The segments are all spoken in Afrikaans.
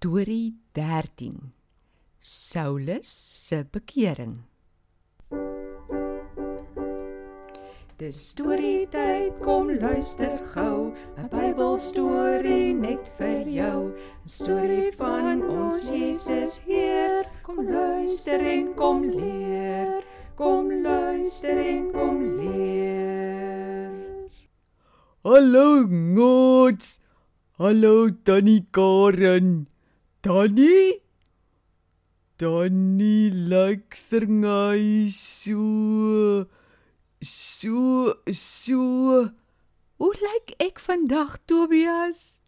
Storie 13 Saulus se bekering Dis storie tyd, kom luister gou, 'n Bybelstorie net vir jou. 'n Storie van ons Jesus Heer. Kom luister en kom leer. Kom luister en kom leer. Hallo Ngots. Hallo Tannie Karen. Tannie? Tannie lyk serngai so so so. Hoe lyk ek vandag Tobias?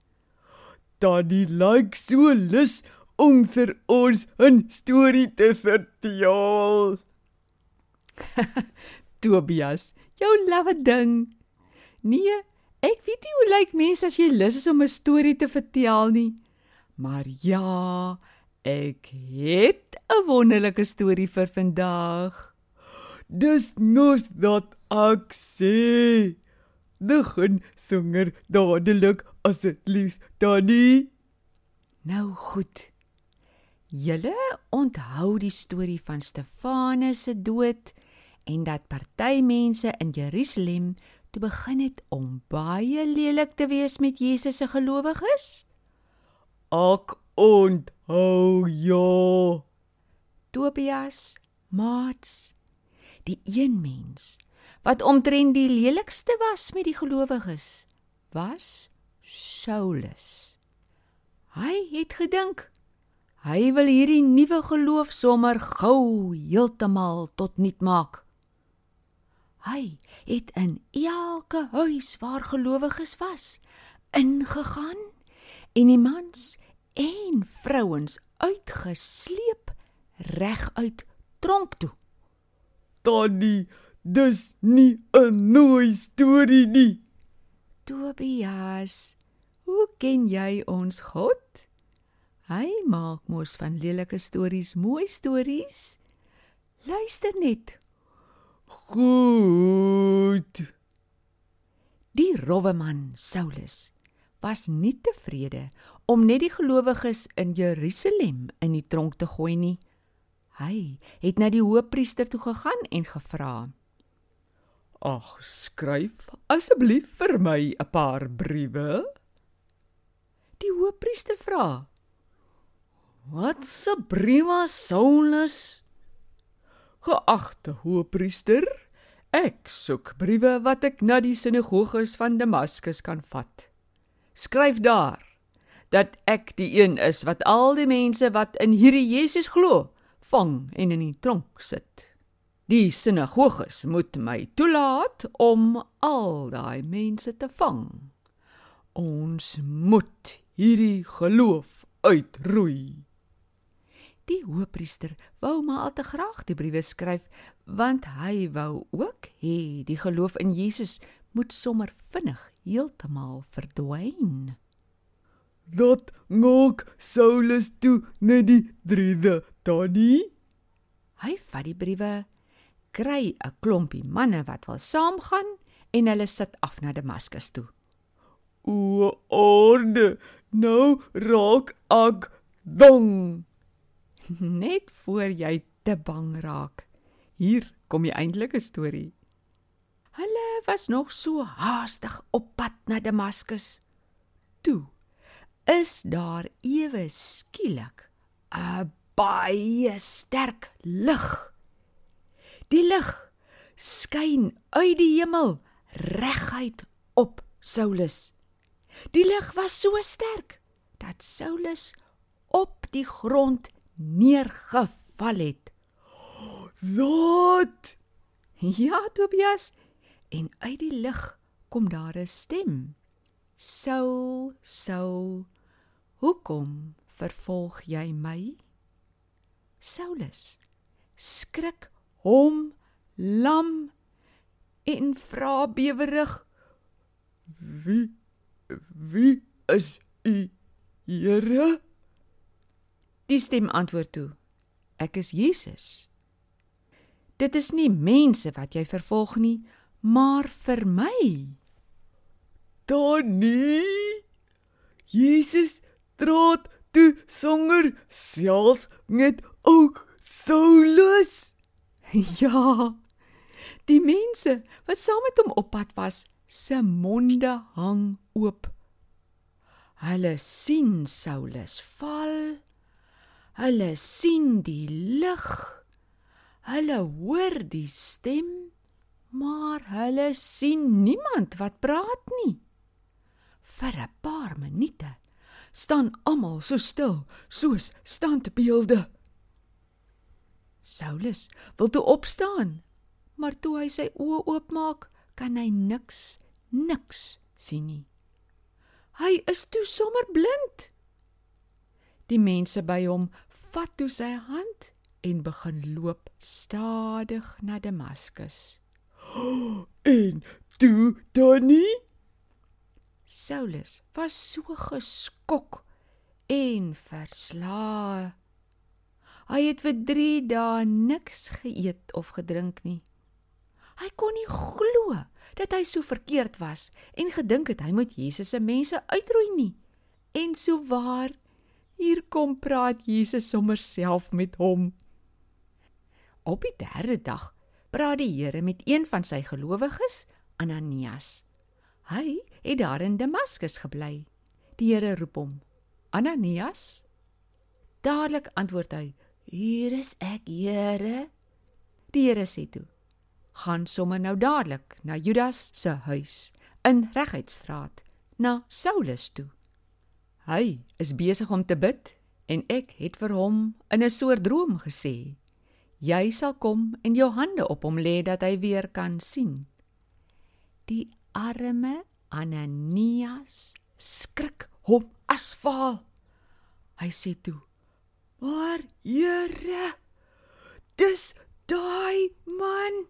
Tannie lyk so lus om vir ons 'n storie te vertel. Tobias, jou lawwe ding. Nee, ek weet nie hoe lyk mense as jy lus is om 'n storie te vertel nie. Maar ja, ek het 'n wonderlike storie vir vandag. Dis nos dat ek sê. Begin songer dadelik asseblief, Tannie. Nou goed. Julle onthou die storie van Stefanus se dood en dat party mense in Jerusalem toe begin het om baie lelik te wees met Jesus se gelowiges? Ek onthou ja. Tobias, Mats, die een mens wat omtrent die lelikste was met die gelowiges, was Saulus. Hy het gedink hy wil hierdie nuwe geloof sommer gou heeltemal tot nut maak. Hy het in elke huis waar gelowiges was ingegaan en die mans en vrouens uitgesleep reguit tronk toe. Tannie, dis nie 'n nuwe storie nie. Tobias, hoe ken jy ons God? Hy maak mos van lelike stories mooi stories. Luister net. Goed. Die rowwe man Saulus was nie tevrede om net die gelowiges in Jerusalem in die tronk te gooi nie. Hy het na die hoofpriester toe gegaan en gevra: Ag, skryf asseblief vir my 'n paar briewe. Die hoofpriester vra: Wat se briewe, Saulus? Geagte hoofpriester, ek soek briewe wat ek na die sinagoges van Damaskus kan vat. Skryf daar dat ek die een is wat al die mense wat in hierdie Jesus glo, vang en in die tronk sit. Die sinagoges moet my toelaat om al daai mense te vang. Ons moet hierdie geloof uitroei. Die hoofpriester wou maar al te graag die briewe skryf want hy wou ook hê die geloof in Jesus moet sommer vinnig heeltemal verdwyn. Dat ngok Saulus toe net die driede tannie. Hy vat die briewe, kry 'n klompie manne wat wil saamgaan en hulle sit af na Damaskus toe. O orde, nou raak ek dong. Net voor jy te bang raak. Hier kom die eintlike storie. Was nog so haastig op pad na Damaskus. Toe is daar ewe skielik 'n baie sterk lig. Die lig skyn uit die hemel reguit op Saulus. Die lig was so sterk dat Saulus op die grond neergeval het. Wat? Ja, Tobias, en uit die lig kom daar 'n stem. Saul, Saul, hoekom vervolg jy my? Saulus skrik hom lam en vra bewerig: Wie wie is u, Here? Die stem antwoord toe: Ek is Jesus. Dit is nie mense wat jy vervolg nie, maar vir my. Tannie, Jesus trot toe songer self net ook Saulus. Ja. Die mense wat saam met hom op pad was, se monde hang oop. Hulle sien Saulus val. Hulle sien die lig. Hulle hoor die stem, maar hulle sien niemand wat praat nie. Vir 'n paar minute staan almal so stil, soos standbeelde. Saulus wil toe opstaan, maar toe hy sy oë oopmaak, kan hy niks, niks sien nie. Hy is toe sommer blind. Die mense by hom vat toe sy hand en begin loop stadig na Damaskus. En toe Donnie Saulus was so geskok en verslae Hy het vir 3 dae niks geëet of gedrink nie. Hy kon nie glo dat hy so verkeerd was en gedink het hy moet Jesus se mense uitroei nie. En so waar hier kom praat Jesus sommer self met hom. Op die derde dag praat die Here met een van sy gelowiges, Ananias. Hy het daar in Damaskus gebly. Die Here roep hom. Ananias? Dadelik antwoord hy: Hier is ek, Here. Die Here sê toe: Gaan sommer nou dadelik na Judas se huis in Reguitstraat na Saulus toe. Hy is besig om te bid en ek het vir hom in 'n soort droom gesê: Jy sal kom en jou hande op hom lê dat hy weer kan sien. Die arme Ananias skrik hom asfaal. Hy sê toe: Maar Here, dis daai man.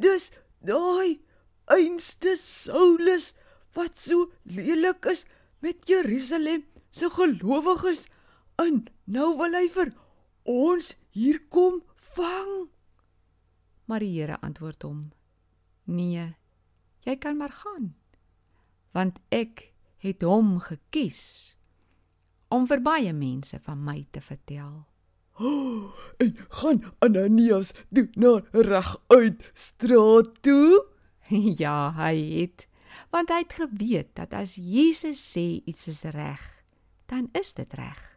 Dis daai einste Saulus wat so lelik is met Jerusalem se gelowiges in. Nou wil hy vir ons hier kom vang. Maar die Here antwoord hom: Nee, jy kan maar gaan. Want ek het hom gekies om vir baie mense van my te vertel. Oh, en gaan Ananias toe na reg uit straat toe? ja, hy het, want hy het geweet dat as Jesus sê iets is reg, dan is dit reg.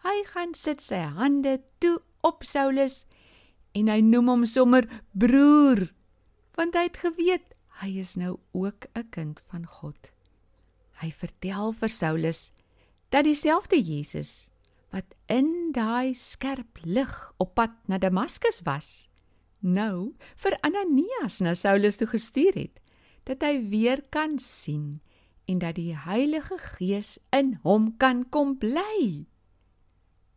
Hy gaan sit sy hande toe op Saulus en hy noem hom sommer broer, want hy het geweet hy is nou ook 'n kind van God. Hy vertel vir Saulus dat dieselfde Jesus wat in daai skerp lig op pad na Damaskus was, nou vir Ananias na Saulus toe gestuur het, dat hy weer kan sien en dat die Heilige Gees in hom kan kom bly.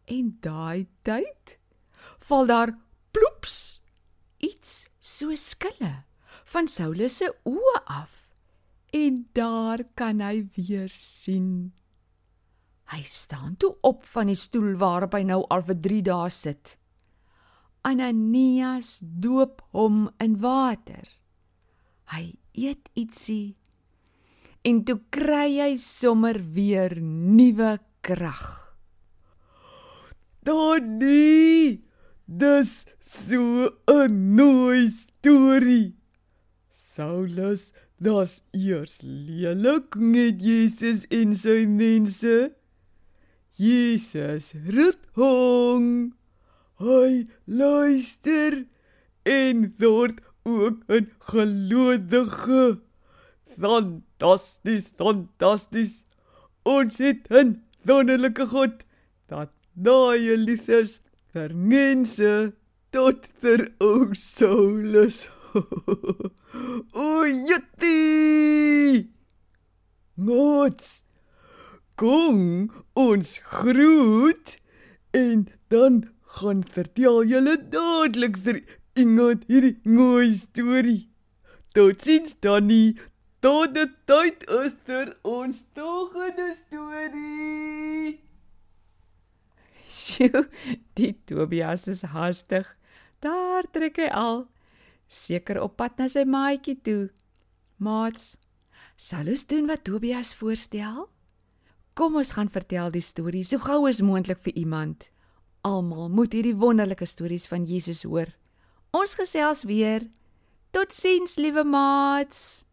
En daai tyd val daar ploeps iets so skille van Saulus se oë af en daar kan hy weer sien. Hy staan toe op van die stoel waarop hy nou al vir 3 dae sit. Ananias doop hom in water. Hy eet ietsie en toe kry hy sommer weer nuwe krag. Danie, dis so 'n nuwe storie. Saulus, das eers lelik met Jesus en sy mense. Jesus roep hom. Hy luister en word ook 'n gelowige. Fantasties, fantasties. Ons het 'n wonderlike God dat daai liefdes vir mense tot ter ook soulus. o, jette! Nots kom ons groet en dan gaan vertel julle dadelik vir iemand hierdie mooi storie. Totsiens Danny. Tot die tyd is ter ons volgende storie. Sjoe, die Tobias is haastig. Daar trek hy al seker op pad na sy maatjie toe. Maats, sal ons doen wat Tobias voorstel? Kom ons gaan vertel die storie so gou as moontlik vir iemand. Almal moet hierdie wonderlike stories van Jesus hoor. Ons gesels weer. Totsiens, liewe maats.